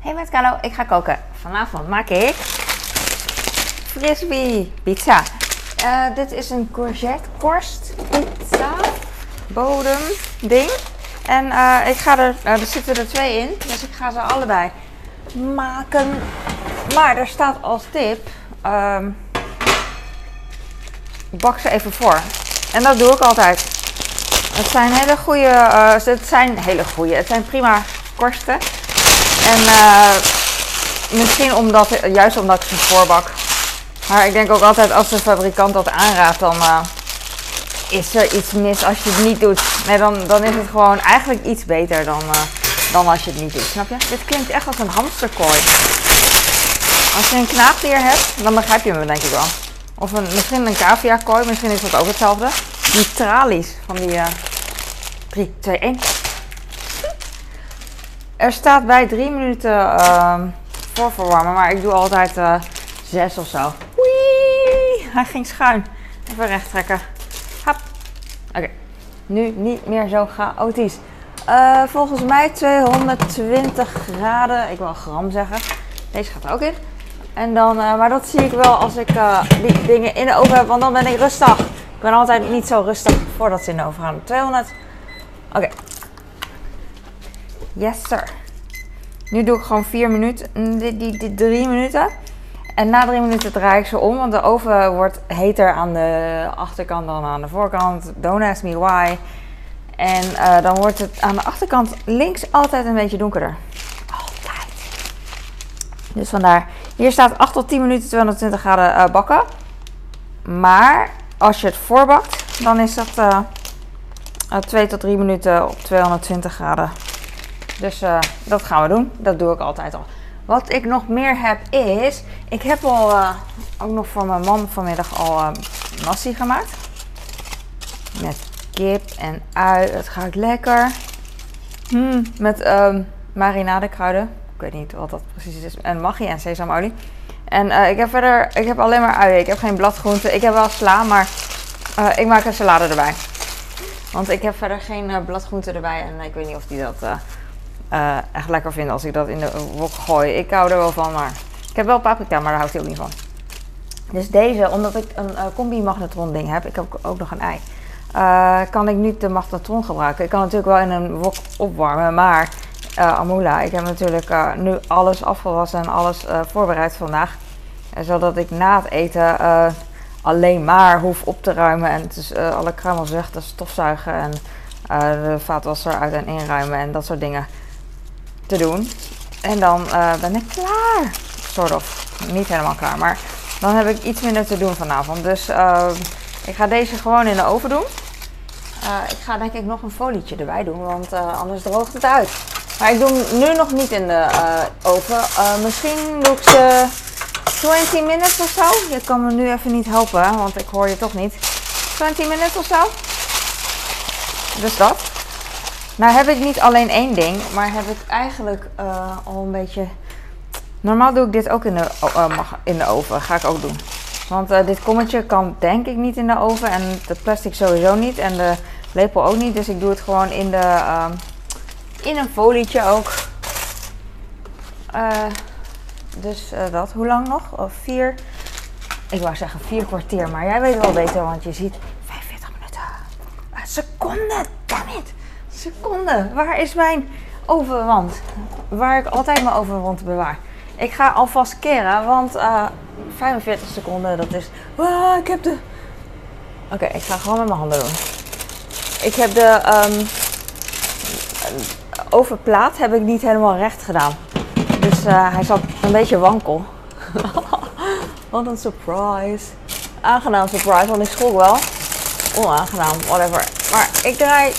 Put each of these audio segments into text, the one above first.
Hey met ik ga koken. Vanavond maak ik frisbee pizza. Eh, dit is een courgette korst pizza bodem ding. En eh, ik ga er, nou, er zitten er twee in, dus ik ga ze allebei maken. Maar er staat als tip, ehm, bak ze even voor. En dat doe ik altijd. Het zijn hele goede, het zijn hele goede, het zijn prima korsten. En eh, misschien omdat, juist omdat ik ze voorbak. Maar ik denk ook altijd als de fabrikant dat aanraadt, dan uh, is er iets mis als je het niet doet. Nee, dan, dan is het gewoon eigenlijk iets beter dan, uh, dan als je het niet doet. Snap je? Dit klinkt echt als een hamsterkooi. Als je een knaagdier hebt, dan begrijp je me denk ik wel. Of een, misschien een cavia-kooi, misschien is dat ook hetzelfde. Die tralies van die 3, 2, 1. Er staat bij 3 minuten uh, voor verwarmen, maar ik doe altijd uh, 6 of zo. Wee! Hij ging schuin. Even recht trekken. Hap. Oké. Nu niet meer zo chaotisch. Uh, volgens mij 220 graden. Ik wil gram zeggen. Deze gaat er ook in. En dan, uh, maar dat zie ik wel als ik die dingen in de oven heb, want dan ben ik rustig. Ik ben altijd niet zo rustig voordat ze in de oven gaan. 200. Oké. Okay. Yes, sir. Nu doe ik gewoon 4 minuten, die, die, die 3 minuten. En na 3 minuten draai ik ze om, want de oven wordt heter aan de achterkant dan aan de voorkant. Don't ask me why. En uh, dan wordt het aan de achterkant links altijd een beetje donkerder. Altijd. Dus vandaar. Hier staat 8 tot 10 minuten 220 graden uh, bakken. Maar als je het voorbakt, dan is dat uh, 2 tot 3 minuten op 220 graden. Dus uh, dat gaan we doen. Dat doe ik altijd al. Wat ik nog meer heb is, ik heb al uh, ook nog voor mijn man vanmiddag al uh, nasi gemaakt. Met kip en ui. Het gaat lekker. Mm, met um, marinadekruiden. Ik weet niet wat dat precies is. En maggi en sesamolie. En ik heb verder, ik heb alleen maar uien. Ik heb geen bladgroenten. Ik heb wel sla, maar ik maak een salade erbij. Want ik heb verder geen bladgroenten erbij. En ik weet niet of die dat uh, echt lekker vinden als ik dat in de wok gooi. Ik hou er wel van, maar ik heb wel paprika, maar daar houdt hij ook niet van. Dus deze, omdat ik een uh, combi magnetron ding heb, ik heb ook nog een ei, uh, kan ik niet de magnetron gebruiken. Ik kan natuurlijk wel in een wok opwarmen, maar Amula, ik heb natuurlijk nu alles afgewassen en alles voorbereid vandaag. zodat ik na het eten alleen maar hoef op te ruimen en alle kruimels weg te stofzuigen en de vaatwasser uit en inruimen en dat soort dingen te doen. En dan uh, ben ik klaar. Sort of. Niet helemaal klaar, maar dan heb ik iets minder te doen vanavond. Dus uh, ik ga deze gewoon in de oven doen. Uh, ik ga denk ik nog een folietje erbij doen, want anders droogt het uit. Maar ik doe hem nu nog niet in de oven. misschien doe ik ze 20 minutes of zo. Je kan me nu even niet helpen, want ik hoor je toch niet. 20 minutes of zo. Dus dat. Nou heb ik niet alleen één ding, maar heb ik eigenlijk uh, al een beetje... Normaal doe ik dit ook in de, uh, in de oven, ga ik ook doen. Want uh, dit kommetje kan denk ik niet in de oven en de plastic sowieso niet en de lepel ook niet. Dus ik doe het gewoon in, de, in een folietje ook. dus dat, hoe lang nog? Of vier, ik wou zeggen vier kwartier, maar jij weet wel beter, want je ziet 45 minuten. seconde, damn it seconde. Waar is mijn ovenwand? Waar ik altijd mijn ovenwand bewaar. Ik ga alvast keren, want uh, 45 seconden, dat is... Ah, ik heb de... Oké, ik ga gewoon met mijn handen doen. Ik heb de um, ovenplaat heb ik niet helemaal recht gedaan. Dus uh, hij zat een beetje wankel. Wat een surprise. Aangenaam surprise, want ik schrok wel. Onaangenaam, whatever. Maar ik draai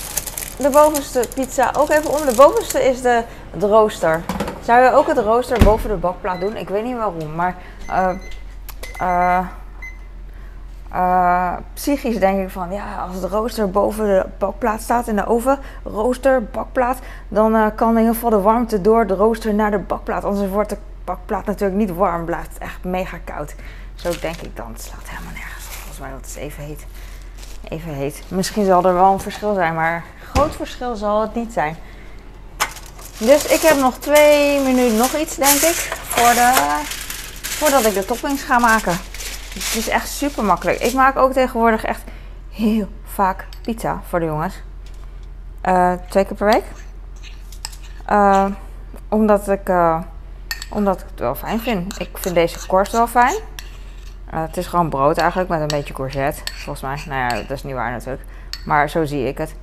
de bovenste pizza ook even om. De bovenste is de, de rooster. Zou je ook het rooster boven de bakplaat doen? Ik weet niet waarom, maar uh, uh, uh, psychisch denk ik van ja, als het rooster boven de bakplaat staat in de oven, rooster, bakplaat, dan kan in ieder geval de warmte door de rooster naar de bakplaat. Anders wordt de bakplaat natuurlijk niet warm, blijft echt mega koud. Zo denk ik dan. Het slaat helemaal nergens. Volgens mij dat het even heet. Even heet. Misschien zal er wel een verschil zijn, maar groot verschil zal het niet zijn. Dus ik heb nog twee minuten nog iets, denk ik, voor de, voordat ik de toppings ga maken. Het is echt super makkelijk. Ik maak ook tegenwoordig echt heel vaak pizza voor de jongens. Uh, twee keer per week. Uh, omdat, ik, uh, omdat ik het wel fijn vind. Ik vind deze korst wel fijn. Het is gewoon brood eigenlijk met een beetje courgette. Volgens mij. Nou ja, dat is niet waar natuurlijk. Maar zo zie ik het.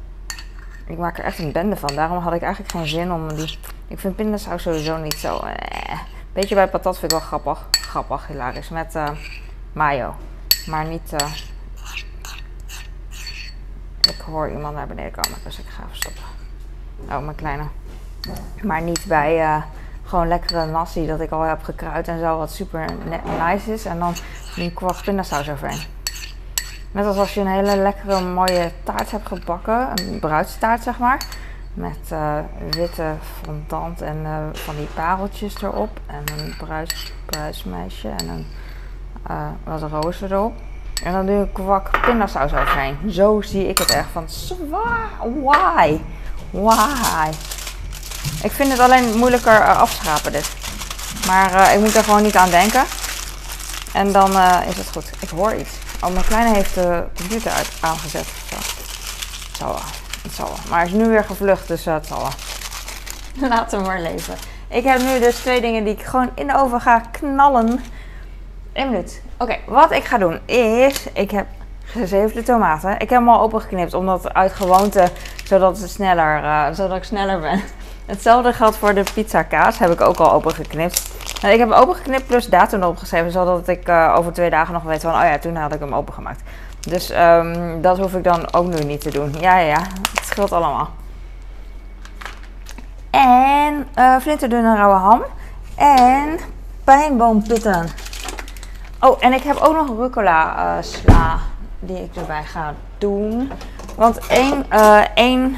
Ik maak er echt een bende van. Daarom had ik eigenlijk geen zin om die... Ik vind pindasaus sowieso niet zo... Eh. Beetje bij patat vind ik wel grappig. Grappig, hilarisch. Met uh, mayo. Maar niet... Uh... Ik hoor iemand naar beneden komen, dus ik ga even stoppen. Oh, mijn kleine. Maar niet bij uh, gewoon lekkere nasi dat ik al heb gekruid en zo, wat super nice is. En dan die kwart pindasaus overheen. Net als als je een hele lekkere mooie taart hebt gebakken, een bruidstaart zeg maar. Met uh, witte fondant en uh, van die pareltjes erop. En een bruidsmeisje en een uh, wat rozen erop. En dan doe ik kwak pindasaus overheen. Zo zie ik het echt van zwaar. Why? Ik vind het alleen moeilijker afschrapen dit. Maar ik moet er gewoon niet aan denken. En dan is het goed. Ik hoor iets. Oh, mijn kleine heeft de computer uit, aangezet. Zo. Het zal wel. Het zal wel. Maar hij is nu weer gevlucht, dus uh, het zal wel. Laat hem maar leven. Ik heb nu dus twee dingen die ik gewoon in de oven ga knallen. Eén minuut. Oké, wat ik ga doen is... Ik heb gezeefde tomaten. Ik heb hem al opengeknipt, omdat uit gewoonte... Zodat, het sneller, uh, zodat ik sneller ben. Hetzelfde geldt voor de pizza kaas. Heb ik ook al opengeknipt. Nou, ik heb opengeknipt plus datum erop geschreven, zodat ik uh, over twee dagen nog weet van, oh ja, toen had ik hem opengemaakt. Dus um, dat hoef ik dan ook nu niet te doen. Ja, ja, ja, het scheelt allemaal. En uh, flinterdunne rauwe ham. En pijnboompitten. Oh, en ik heb ook nog rucola uh, sla die ik erbij ga doen. Want één, uh, één...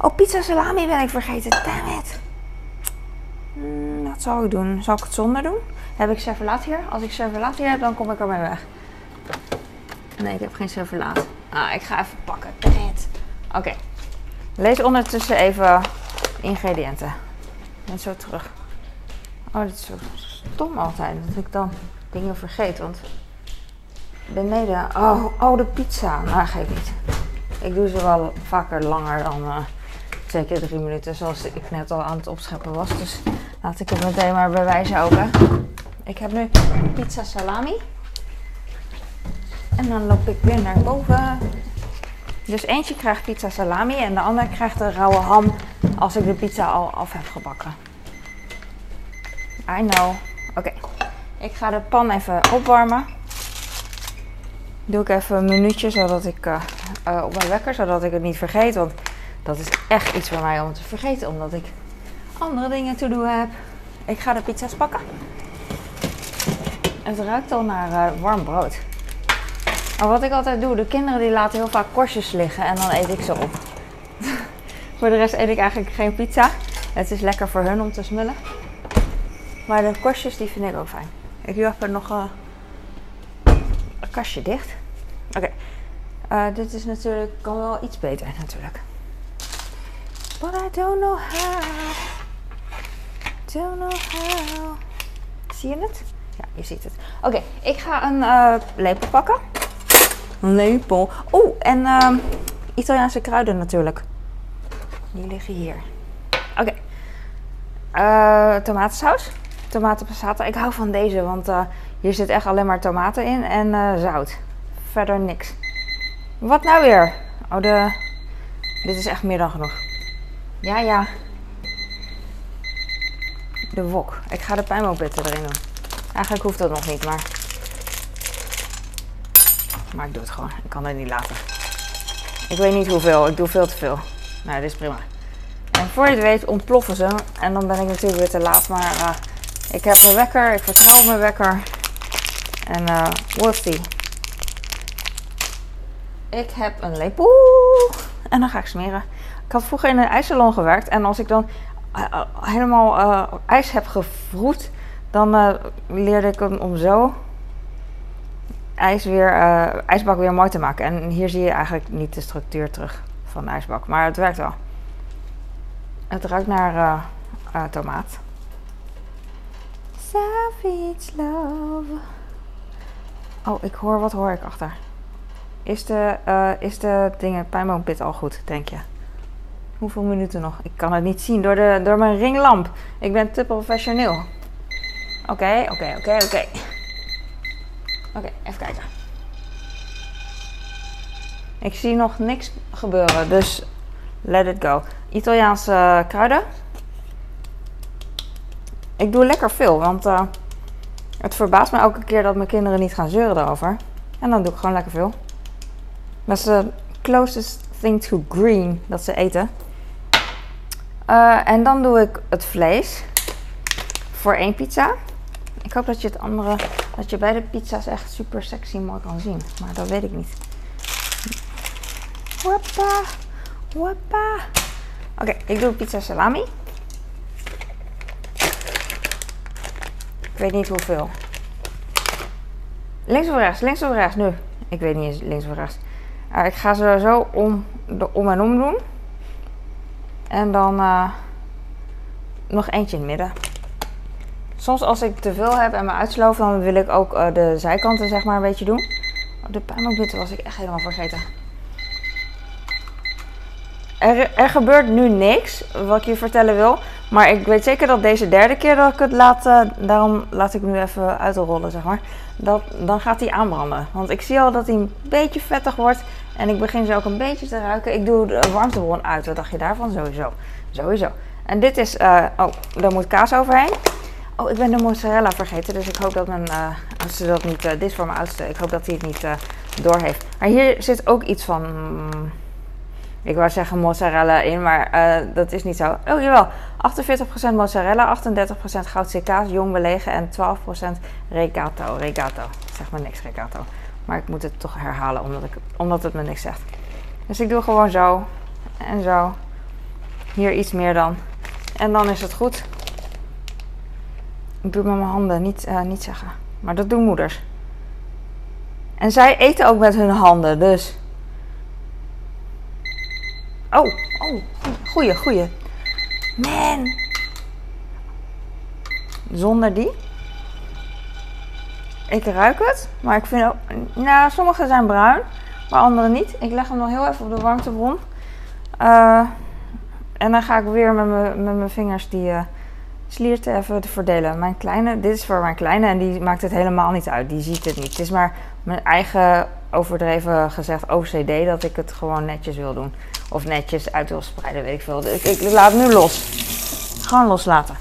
Oh, pizza salami ben ik vergeten. Damn it. Mm, zou ik doen? Zal ik het zonder doen? Heb ik servelaat hier? Als ik servelaat hier heb, dan kom ik ermee weg. Nee, ik heb geen servelaat. Ah, ik ga even pakken. Oké. Lees ondertussen even ingrediënten. Ben zo terug. Oh, dit is zo stom altijd. Dat ik dan dingen vergeet. Want beneden... Oh, oh de pizza. Nou, geef niet. Ik doe ze wel vaker langer dan... Uh, keer drie minuten, zoals ik net al aan het opscheppen was. Dus laat ik het meteen maar bewijzen. Hè. Ik heb nu pizza salami. En dan loop ik weer naar boven. Dus eentje krijgt pizza salami en de ander krijgt de rauwe ham als ik de pizza al af heb gebakken. I know. Oké, ik ga de pan even opwarmen. Doe ik even een minuutje zodat ik uh, uh, op mijn wekker, zodat ik het niet vergeet. Want dat is echt iets voor mij om te vergeten, omdat ik andere dingen te doen heb. Ik ga de pizza's pakken. Het ruikt al naar uh, warm brood. Maar wat ik altijd doe, de kinderen die laten heel vaak korstjes liggen en dan eet ik ze op. voor de rest eet ik eigenlijk geen pizza. Het is lekker voor hun om te smullen. Maar de korstjes die vind ik ook fijn. Ik doe even nog uh, een kastje dicht. Oké. Uh, dit is natuurlijk, kan wel iets beter natuurlijk. But I don't know how. Don't know. Zie je het? Ja, je ziet het. Oké, ik ga een uh, lepel pakken. Een lepel. Oeh, en uh, Italiaanse kruiden natuurlijk. Die liggen hier. Oké. Okay. Uh, tomatensaus. Tomatenpassata. Ik hou van deze, want uh, hier zit echt alleen maar tomaten in en zout. Verder niks. Wat nou weer? Oh, de... Dit is echt meer dan genoeg. Ja, ja. De wok. Ik ga de pijnboompitten erin doen. Eigenlijk hoeft dat nog niet, maar... Maar ik doe het gewoon. Ik kan het niet laten. Ik weet niet hoeveel. Ik doe veel te veel. Nou, dit is prima. En voor je het weet ontploffen ze. En dan ben ik natuurlijk weer te laat. Maar uh, ik heb mijn wekker. Ik vertrouw op mijn wekker. En uh, see. Ik heb een lepel. En dan ga ik smeren. Ik had vroeger in een ijssalon gewerkt en als ik dan helemaal uh, ijs heb gevroed, dan leerde ik hem om zo ijs weer, ijsbak weer mooi te maken. En hier zie je eigenlijk niet de structuur terug van de ijsbak, maar het werkt wel. Het ruikt naar tomaat. Savage love. Oh, ik hoor, wat hoor ik achter? Is de, is de dingen, pijnboompit al goed, denk je? Hoeveel minuten nog? Ik kan het niet zien door, de, door mijn ringlamp. Ik ben te professioneel. Oké, oké, oké, oké. Oké, even kijken. Ik zie nog niks gebeuren, dus let it go. Italiaanse kruiden. Ik doe lekker veel, want uh, het verbaast me elke keer dat mijn kinderen niet gaan zeuren erover. En dan doe ik gewoon lekker veel. Dat is de closest thing to green dat ze eten. Uh, en dan doe ik het vlees voor één pizza. Ik hoop dat je het andere, dat je bij de pizza's echt super sexy mooi kan zien. Maar dat weet ik niet. Wappa, wappa. Oké, ik doe pizza salami. Ik weet niet hoeveel. Links of rechts, links of rechts, nu. Ik weet niet eens links of rechts. Uh, ik ga ze zo om, de, om en om doen. En dan uh, nog eentje in het midden. Soms als ik te veel heb en me uitsloof, dan wil ik ook uh, de zijkanten zeg maar een beetje doen. Oh, de pijnopbitten was ik echt helemaal vergeten. Er, er, gebeurt nu niks wat ik je vertellen wil. Maar ik weet zeker dat deze derde keer dat ik het laat, uh, daarom laat ik nu even uitrollen, zeg maar. Dat, dan gaat hij aanbranden. Want ik zie al dat hij een beetje vettig wordt. En ik begin ze ook een beetje te ruiken. Ik doe de warmtebron uit. Wat dacht je daarvan? Sowieso. Sowieso. En dit is, uh, oh, daar moet kaas overheen. Oh, ik ben de mozzarella vergeten. Dus ik hoop dat mijn uh, oudste dat niet, uh, dit is voor mijn oudste. Ik hoop dat hij het niet door heeft. Maar hier zit ook iets van... Mm, ik wou zeggen mozzarella in, maar dat is niet zo. Oh jawel, 48% mozzarella, 38% goudse kaas, jong belegen en 12% regato. Regato, zeg maar niks regato. Maar ik moet het toch herhalen omdat, ik, omdat het me niks zegt. Dus ik doe gewoon zo en zo. Hier iets meer dan. En dan is het goed. Ik doe het met mijn handen, niet, uh, niet zeggen. Maar dat doen moeders. En zij eten ook met hun handen, dus... Oh, oh, goeie, goeie. Man. Zonder die. Ik ruik het, maar ik vind ook... Nou, sommige zijn bruin, maar andere niet. Ik leg hem nog heel even op de warmtebron. Uh, en dan ga ik weer met, me, met mijn vingers die uh, slierten even verdelen. Mijn kleine, dit is voor mijn kleine en die maakt het helemaal niet uit. Die ziet het niet. Het is maar mijn eigen overdreven gezegd OCD dat ik het gewoon netjes wil doen. Of netjes uit wil spreiden, weet ik veel. Ik, ik, laat het nu los. Gewoon loslaten.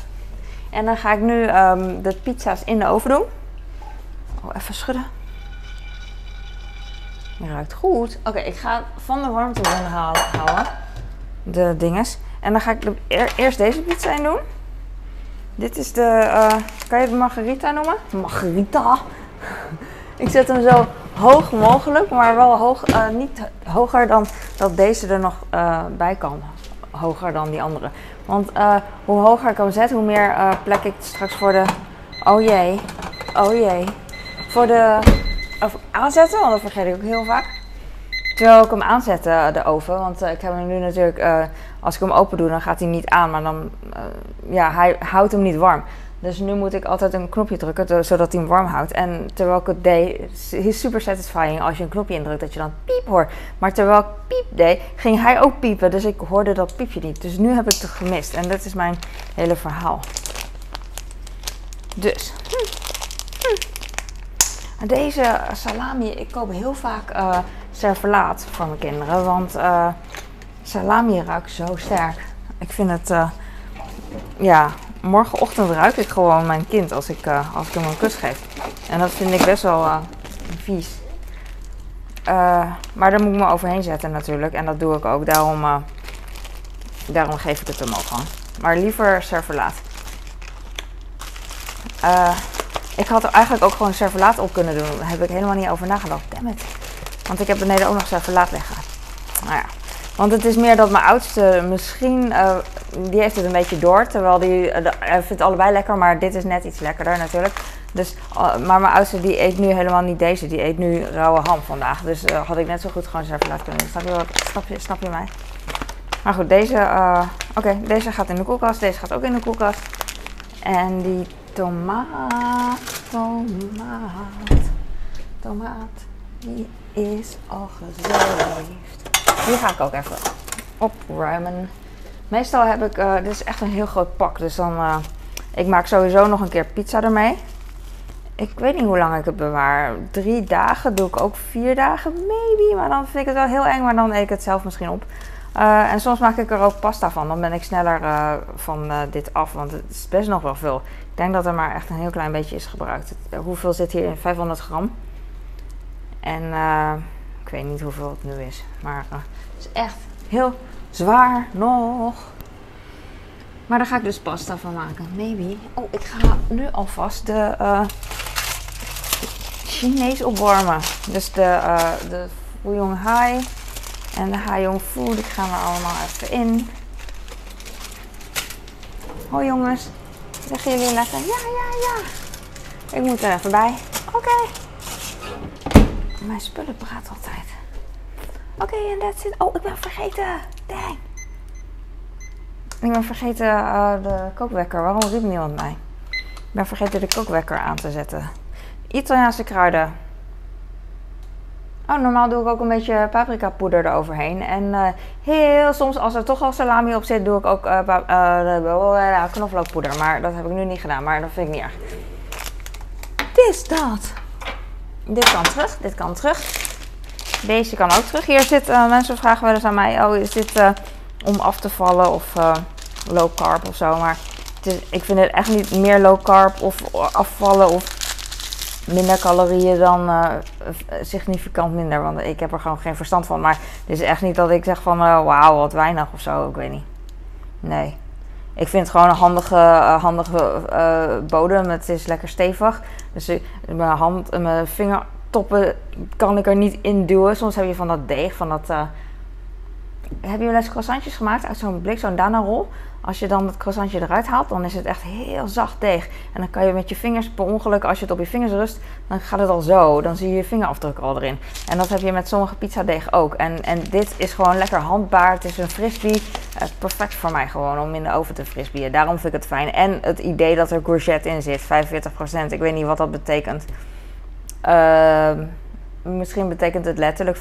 En dan ga ik nu um, de pizza's in de oven doen. Oh, even schudden. Die ruikt goed. Oké, ik ga van de warmtebron halen, halen. De dinges. En dan ga ik de, eerst deze pizza in doen. Dit is de, uh, kan je het margarita noemen? Margarita. ik zet hem zo hoog mogelijk, maar wel hoog, uh, niet hoger dan dat deze er nog uh, bij kan. Hoger dan die andere. Want hoe hoger ik hem zet, hoe meer plek ik straks voor de. Oh jee. Oh jee. Voor de. Of aanzetten, want dat vergeet ik ook heel vaak. Terwijl ik hem aanzet, de oven. Want ik heb hem nu natuurlijk. als ik hem open doe, dan gaat hij niet aan. Maar dan. ja, hij houdt hem niet warm. Dus nu moet ik altijd een knopje drukken, zodat hij hem warm houdt. En terwijl ik het deed, is super satisfying als je een knopje indrukt dat je dan piep hoort. Maar terwijl ik piep deed, ging hij ook piepen. Dus ik hoorde dat piepje niet. Dus nu heb ik het gemist. En dat is mijn hele verhaal. Dus. Hm, Deze salami, ik koop heel vaak uh, servelaat voor mijn kinderen. Want uh, salami ruikt zo sterk. Ik vind het, uh, ja, morgenochtend ruik ik gewoon mijn kind als ik, als ik hem een kus geef. En dat vind ik best wel vies. Maar daar moet ik me overheen zetten natuurlijk. En dat doe ik ook. Daarom, daarom geef ik het hem ook gewoon. Maar liever servelaat. Ik had er eigenlijk ook gewoon servelaat op kunnen doen. Daar heb ik helemaal niet over nagedacht. Dammit. Want ik heb beneden ook nog servelaat liggen. Nou ja. Want het is meer dat mijn oudste misschien, uh, die heeft het een beetje door. Terwijl die, uh, hij vindt allebei lekker, maar dit is net iets lekkerder natuurlijk. Dus, uh, maar mijn oudste die eet nu helemaal niet deze. Die eet nu rauwe ham vandaag. Dus had ik net zo goed gewoon servelaat kunnen doen. Snap je, snap je, snap je mij? Maar goed, deze, oké, deze gaat in de koelkast. Deze gaat ook in de koelkast. En die tomaat, tomaat, tomaat, die is al gezeefd. Die ga ik ook even opruimen. Meestal heb ik, uh, dit is echt een heel groot pak, dus dan, uh, ik maak sowieso nog een keer pizza ermee. Ik weet niet hoe lang ik het bewaar. Drie dagen doe ik ook vier dagen, maybe. Maar dan vind ik het wel heel eng, maar dan eet ik het zelf misschien op. Uh, en soms maak ik er ook pasta van. Dan ben ik sneller uh, van uh, dit af, want het is best nog wel veel. Ik denk dat er maar echt een heel klein beetje is gebruikt. Hoeveel zit hier in? 500 gram. En ik weet niet hoeveel het nu is. Maar het is echt heel zwaar nog. Maar daar ga ik dus pasta van maken. Maybe. Oh, ik ga nu alvast de Chinees opwarmen. Dus de, de Fuyong Hai en de Haiyong Fu, die gaan er allemaal even in. Hoi jongens, zeggen jullie lekker? Ja, ja, ja. Ik moet er even bij. Oké. Mijn spullen praten altijd. Oké, en okay, that's it. Oh, ik ben vergeten. Dang. Ik ben vergeten uh, de kookwekker. Waarom riep niemand mij? Ik ben vergeten de kookwekker aan te zetten. Italiaanse kruiden. Oh, normaal doe ik ook een beetje paprika poeder eroverheen. En uh, heel soms, als er toch al salami op zit, doe ik ook uh, knoflookpoeder. Maar dat heb ik nu niet gedaan, maar dat vind ik niet erg. Dit is dat. Dit kan terug, dit kan terug. Deze kan ook terug. Hier zit, mensen vragen wel eens aan mij, oh is dit om af te vallen of low carb of zo. Maar het is, ik vind het echt niet meer low carb of afvallen of minder calorieën dan uh, significant minder. Want ik heb er gewoon geen verstand van. Maar het is echt niet dat ik zeg van uh, wauw, wat weinig of zo. Ik weet niet. Nee. Ik vind het gewoon een handige, handige bodem. Het is lekker stevig. Dus mijn hand, mijn vingertoppen kan ik er niet in duwen. Soms heb je van dat deeg, van dat... heb je wel eens croissantjes gemaakt uit zo'n blik, zo'n Dana-rol? Als je dan het croissantje eruit haalt, dan is het echt heel zacht deeg. En dan kan je met je vingers, per ongeluk, als je het op je vingers rust, dan gaat het al zo. Dan zie je je vingerafdruk al erin. En dat heb je met sommige pizzadeeg ook. En, en dit is gewoon lekker handbaar. Het is een frisbee. Perfect voor mij gewoon om in de oven te frisbeeën. Daarom vind ik het fijn. En het idee dat er courgette in zit, 45%. Ik weet niet wat dat betekent. Uh, misschien betekent het letterlijk 45%.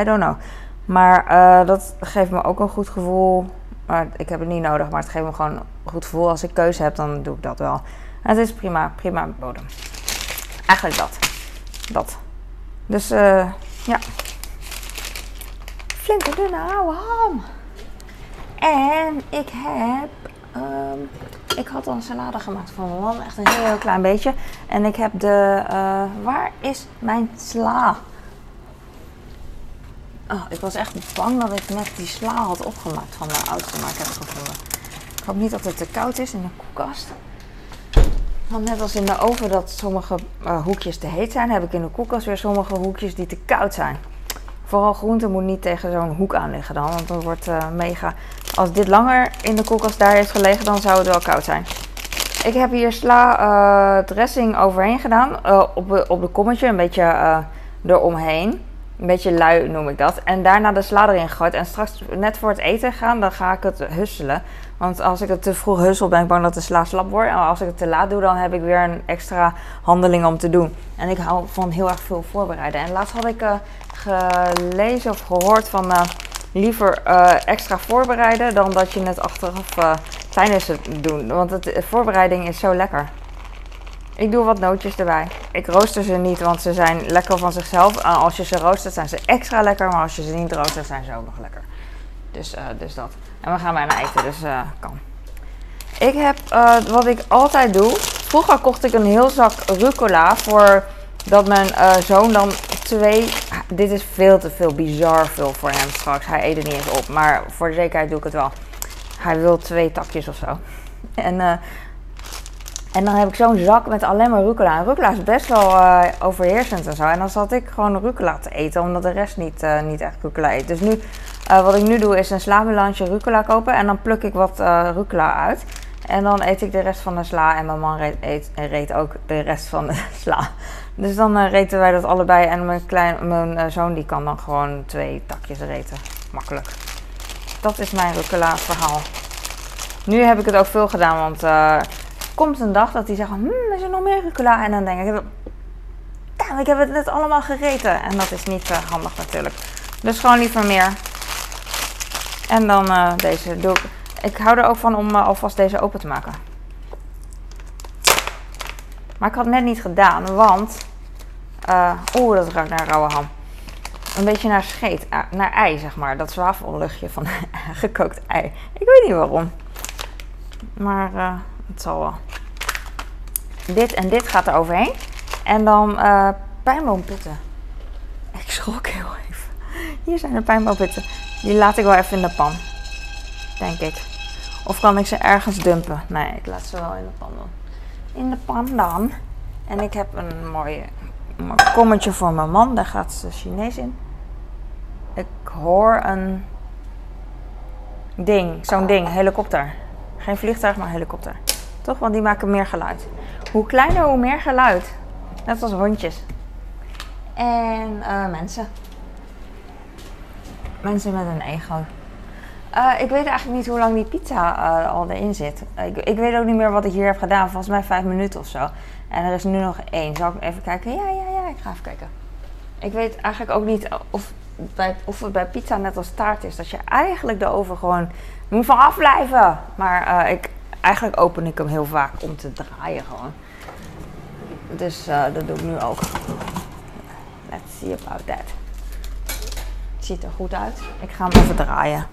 I don't know. Maar uh, dat geeft me ook een goed gevoel maar ik heb het niet nodig, maar het geeft me gewoon een goed gevoel. Als ik keuze heb, dan doe ik dat wel. En het is prima, prima bodem. Eigenlijk dat. Dat. Dus uh, ja. Flinke dunne oude ham. En ik heb... Um, ik had al een salade gemaakt van mijn man. Echt een heel, klein beetje. En ik heb de... Uh, waar is mijn sla? Oh, ik was echt bang dat ik net die sla had opgemaakt van mijn oudste, maar ik heb het gevonden. Ik hoop niet dat het te koud is in de koelkast. Want net als in de oven dat sommige uh, hoekjes te heet zijn, heb ik in de koelkast weer sommige hoekjes die te koud zijn. Vooral groente moet niet tegen zo'n hoek aan liggen dan, want dan wordt uh, mega... Als dit langer in de koelkast daar heeft gelegen, dan zou het wel koud zijn. Ik heb hier sla uh, dressing overheen gedaan, op, op de kommetje, een beetje eromheen. Een beetje lui noem ik dat. En daarna de sla erin gegooid. En straks net voor het eten gaan, dan ga ik het husselen. Want als ik het te vroeg hussel, ben ik bang dat de sla slap wordt. En als ik het te laat doe, dan heb ik weer een extra handeling om te doen. En ik hou van heel erg veel voorbereiden. En laatst had ik uh, gelezen of gehoord van uh, liever uh, extra voorbereiden dan dat je het achteraf tijdens het doen. Want de voorbereiding is zo lekker. Ik doe wat nootjes erbij. Ik rooster ze niet, want ze zijn lekker van zichzelf. als je ze roostert, zijn ze extra lekker. Maar als je ze niet roostert, zijn ze ook nog lekker. Dus, uh, dus dat. En we gaan bijna eten, dus uh, kan. Ik heb, uh, wat ik altijd doe. Vroeger kocht ik een heel zak rucola voor dat mijn zoon dan twee... Dit is veel te veel, bizar veel voor hem straks. Hij eet het niet eens op, maar voor de zekerheid doe ik het wel. Hij wil twee takjes of zo. En en dan heb ik zo'n zak met alleen maar rucola. En rucola is best wel uh, overheersend en zo. En dan zat ik gewoon rucola te eten, omdat de rest niet, uh, niet echt rucola eet. Dus nu, uh, wat ik nu doe, is een slamelange rucola kopen. En dan pluk ik wat rucola uit. En dan eet ik de rest van de sla. En mijn man reed, eet, ook de rest van de sla. Dus dan reten wij dat allebei. En mijn, klein, mijn zoon die kan dan gewoon twee takjes reten. Makkelijk. dat is mijn rucola verhaal. Nu heb ik het ook veel gedaan, want komt een dag dat die zeggen, hmm, is er nog meer rucola? En dan denk ik, ik heb het net allemaal gegeten. En dat is niet uh, handig natuurlijk. Dus gewoon liever meer. En dan uh, deze doe ik. Ik hou er ook van om alvast deze open te maken. Maar ik had het net niet gedaan, want... Oeh, dat ruikt naar rauwe ham een beetje naar scheet, naar ei, zeg maar. Dat zwavelluchtje van gekookt ei. Ik weet niet waarom. Maar het zal wel. Dit en dit gaat er overheen. En dan uh, pijnboompitten. Ik schrok heel even. Hier zijn de pijnboompitten. Die laat ik wel even in de pan. Denk ik. Of kan ik ze ergens dumpen? Nee, ik laat ze wel in de pan doen. In de pan dan. En ik heb een mooie, een kommetje voor mijn man. Daar gaat ze Chinees in. Ik hoor een ding, zo'n ding, helikopter. Geen vliegtuig, maar helikopter. Toch? Want die maken meer geluid. Hoe kleiner, hoe meer geluid. Net als hondjes. En uh, mensen. Mensen met een ego. Uh, ik weet eigenlijk niet hoe lang die pizza uh, al erin zit. Ik, ik, weet ook niet meer wat ik hier heb gedaan. Volgens mij vijf minuten of zo. En er is nu nog één. Zal ik even kijken? Ja, ja, ja. Ik ga even kijken. Ik weet eigenlijk ook niet of bij, of het bij pizza net als taart is. Dat je eigenlijk de oven gewoon moet van afblijven. Maar ik, eigenlijk open ik hem heel vaak om te draaien gewoon. Dus uh, dat doe ik nu ook. Let's see about that. Het ziet er goed uit. Ik ga hem even draaien.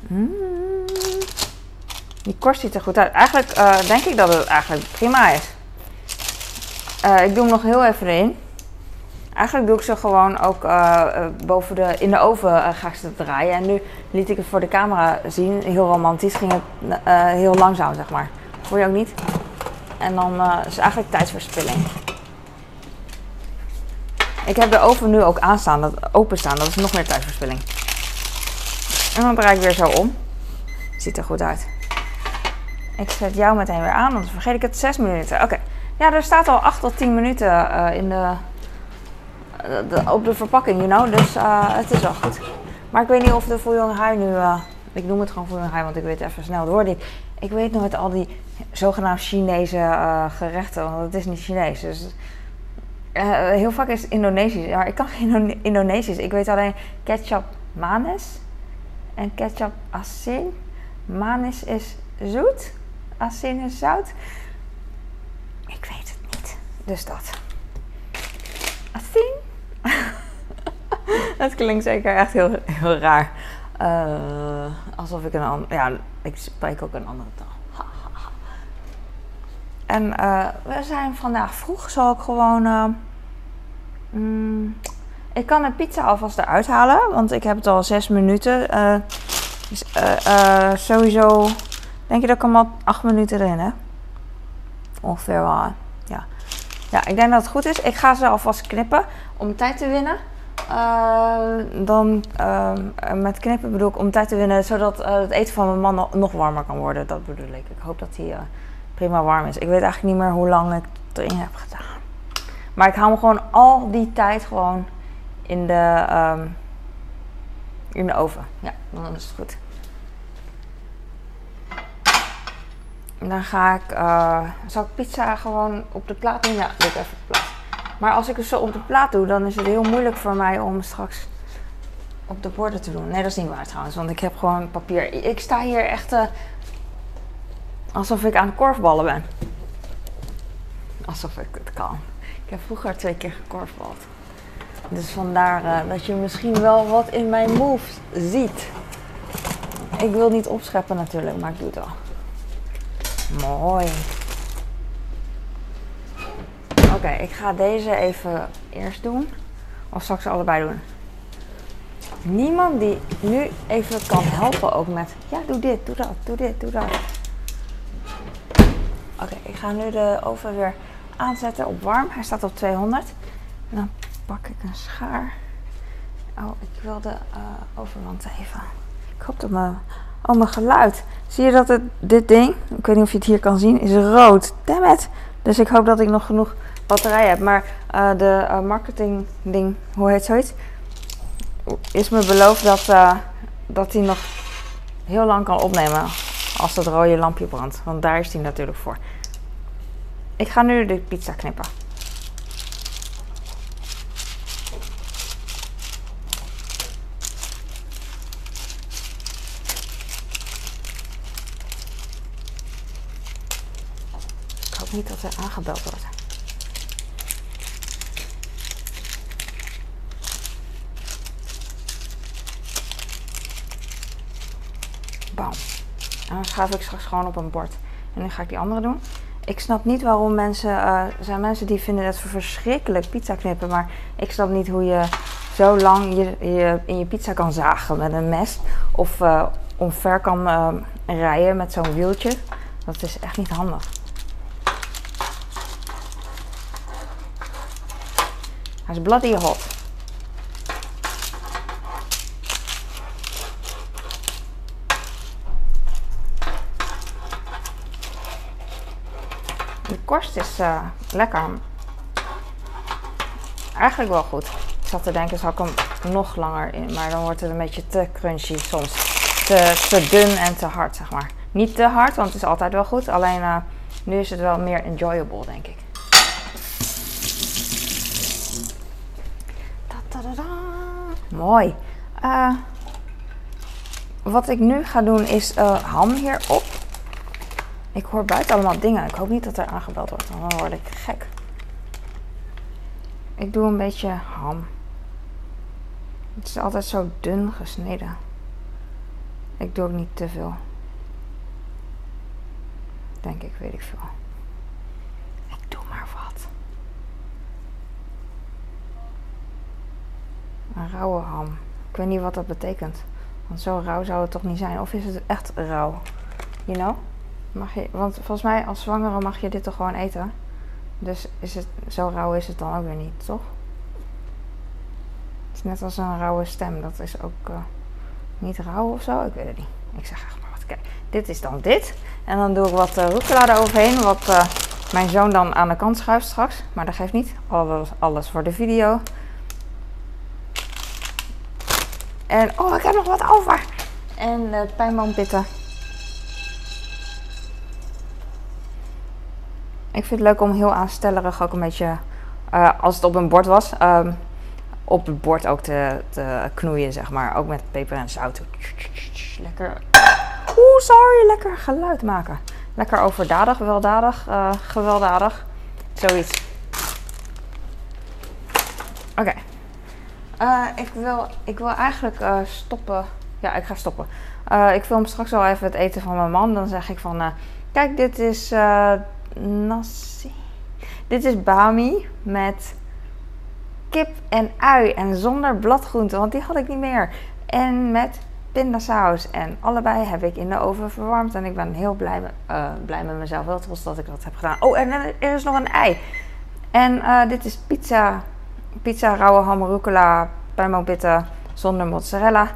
Mm. Die korst ziet er goed uit. Eigenlijk uh, denk ik dat het eigenlijk prima is. ik doe hem nog heel even in. Eigenlijk doe ik ze gewoon ook uh, boven de, in de oven uh, ga ik ze draaien. En nu liet ik het voor de camera zien. Heel romantisch. Ging het heel langzaam, zeg maar. Voel je ook niet? En dan is het eigenlijk tijdsverspilling. Ik heb de oven nu ook aanstaan, dat, openstaan. Dat is nog meer tijdsverspilling. En dan draai ik weer zo om. Ziet er goed uit. Ik zet jou meteen weer aan, want vergeet ik het 6 minuten. Oké. Ja, er staat al 8 tot 10 minuten in de op de verpakking, you know. Dus uh, het is wel goed. Maar ik weet niet of de Fouillon Hai nu... Uh, ik noem het gewoon Fouillon Hai, want ik weet even snel door. Ik, ik weet nooit al die zogenaamd Chinese uh, gerechten, want het is niet Chinees. Dus heel vaak is het Indonesisch. Maar ik kan geen Indonesisch. Ik weet alleen ketchup manis en ketchup asin. Manis is zoet, asin is zout. Ik weet het niet. Dus dat. Asin dat klinkt zeker echt heel, heel raar. Uh, alsof ik een ander. Ja, ik spreek ook een andere taal. en uh, we zijn vandaag vroeg. Zal ik gewoon. Uh, mm, ik kan de pizza alvast eruit halen, want ik heb het al zes minuten. Dus, sowieso denk je dat ik hem al acht minuten erin heb. Ongeveer wel. Ja. ja, ik denk dat het goed is. Ik ga ze alvast knippen om tijd te winnen. Uh, dan uh, met knippen bedoel ik om tijd te winnen, zodat uh, het eten van mijn man nog warmer kan worden. Dat bedoel ik. Ik hoop dat hij prima warm is. Ik weet eigenlijk niet meer hoe lang ik het erin heb gedaan. Maar ik hou hem gewoon al die tijd gewoon in de, um, in de oven. Ja, dan is het goed. Dan ga ik, zal ik pizza gewoon op de plaat doen? Ja, doe ik even op de plaat. Maar als ik het zo op de plaat doe, dan is het heel moeilijk voor mij om straks op de borden te doen. Nee, dat is niet waar trouwens, want ik heb gewoon papier. Ik sta hier echt uh, alsof ik aan korfballen ben. Alsof ik het kan. Ik heb vroeger twee keer gekorfbald. Dus vandaar uh, dat je misschien wel wat in mijn moves ziet. Ik wil niet opscheppen natuurlijk, maar ik doe het wel. Mooi. Ik ga deze even eerst doen. Of ze allebei doen? Niemand die nu even kan helpen ook met... Ja, doe dit, doe dat, doe dit, doe dat. Oké, ik ga nu de oven weer aanzetten op warm. Hij staat op 200. En dan pak ik een schaar. Oh, ik wil de uh, even. Ik hoop dat mijn... Oh, mijn geluid. Zie je dat het, dit ding, ik weet niet of je het hier kan zien, is rood. Damn it. Dus ik hoop dat ik nog genoeg batterij heb. Maar uh, de uh, marketing ding, hoe heet zoiets? Is me beloofd dat uh, dat hij nog heel lang kan opnemen als dat rode lampje brandt. Want daar is hij natuurlijk voor. Ik ga nu de pizza knippen. Ik hoop niet dat er aangebeld wordt. En dan schuif ik straks gewoon op een bord. En nu ga ik die andere doen. Ik snap niet waarom mensen. eh, zijn mensen die vinden het verschrikkelijk pizza knippen. Maar ik snap niet hoe je zo lang je, in je pizza kan zagen met een mes. Of eh, omver kan eh, rijden met zo'n wieltje. Dat is echt niet handig. Hij is bloody hot. Korst is eh, lekker. Eigenlijk wel goed. Ik zat te denken, zal ik hem nog langer in? Maar dan wordt het een beetje te crunchy soms. Te, te dun en te hard, zeg maar. Niet te hard, want het is altijd wel goed. Alleen eh, nu is het wel meer enjoyable, denk ik. Mooi. Eh, wat ik nu ga doen is eh, ham hierop. Ik hoor buiten allemaal dingen. Ik hoop niet dat er aangebeld wordt, want dan word ik gek. Ik doe een beetje ham. Het is altijd zo dun gesneden. Ik doe ook niet te veel. Denk ik, weet ik veel. Ik doe maar wat. Rauwe ham. Ik weet niet wat dat betekent. Want zo rauw zou het toch niet zijn. Of is het echt rauw? You know? Mag je, want volgens mij als zwangere mag je dit toch gewoon eten? Dus is het, zo rauw is het dan ook weer niet, toch? Het is net als een rauwe stem. Dat is ook eh, niet rauw of zo. Ik weet het niet. Ik zeg echt maar wat. Kijk, dit is dan dit. En dan doe ik wat uh, rucola eroverheen. Wat eh, mijn zoon dan aan de kant schuift straks. Maar dat geeft niet. Alles, alles voor de video. En oh, ik heb nog wat over. En uh, pijnboompitten. Ik vind het leuk om heel aanstellerig ook een beetje, uh, als het op een bord was, um, op het bord ook te, knoeien, zeg maar. Ook met peper en zout. Lekker. Oeh, sorry. Lekker geluid maken. Lekker overdadig, weldadig, uh, gewelddadig. Zoiets. Oké. Uh, ik, wil, ik wil eigenlijk stoppen. Ja, ik ga stoppen. ik film straks wel even het eten van mijn man. Dan zeg ik van, kijk, dit is nasi. Dit is bami met kip en ui en zonder bladgroenten, want die had ik niet meer. En met pindasaus. En allebei heb ik in de oven verwarmd. En ik ben heel blij, uh, blij met mezelf. Wel trots dat ik dat heb gedaan. Oh, en er is nog een ei. En uh, dit is pizza. Pizza rauwe ham rucola pijnboompitten zonder mozzarella.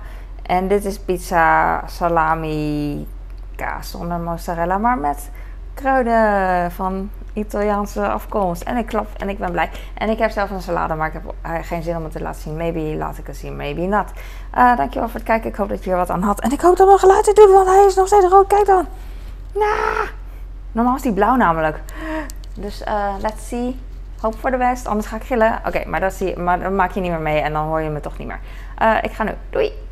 En dit is pizza salami kaas zonder mozzarella, maar met kruiden van Italiaanse afkomst. En ik klap en ik ben blij. En ik heb zelf een salade, maar ik heb geen zin om het te laten zien. Maybe laat ik het zien, maybe not. Uh, dankjewel voor het kijken. Ik hoop dat je er wat aan had. En ik hoop dat mijn geluid het doet, want hij is nog steeds rood. Kijk dan. Nah. Normaal is die blauw namelijk. Dus uh, let's see. Hoop voor de best, anders ga ik gillen. Oké, maar, dat zie maar maak je niet meer mee en dan hoor je me toch niet meer. Ik ga nu. Doei!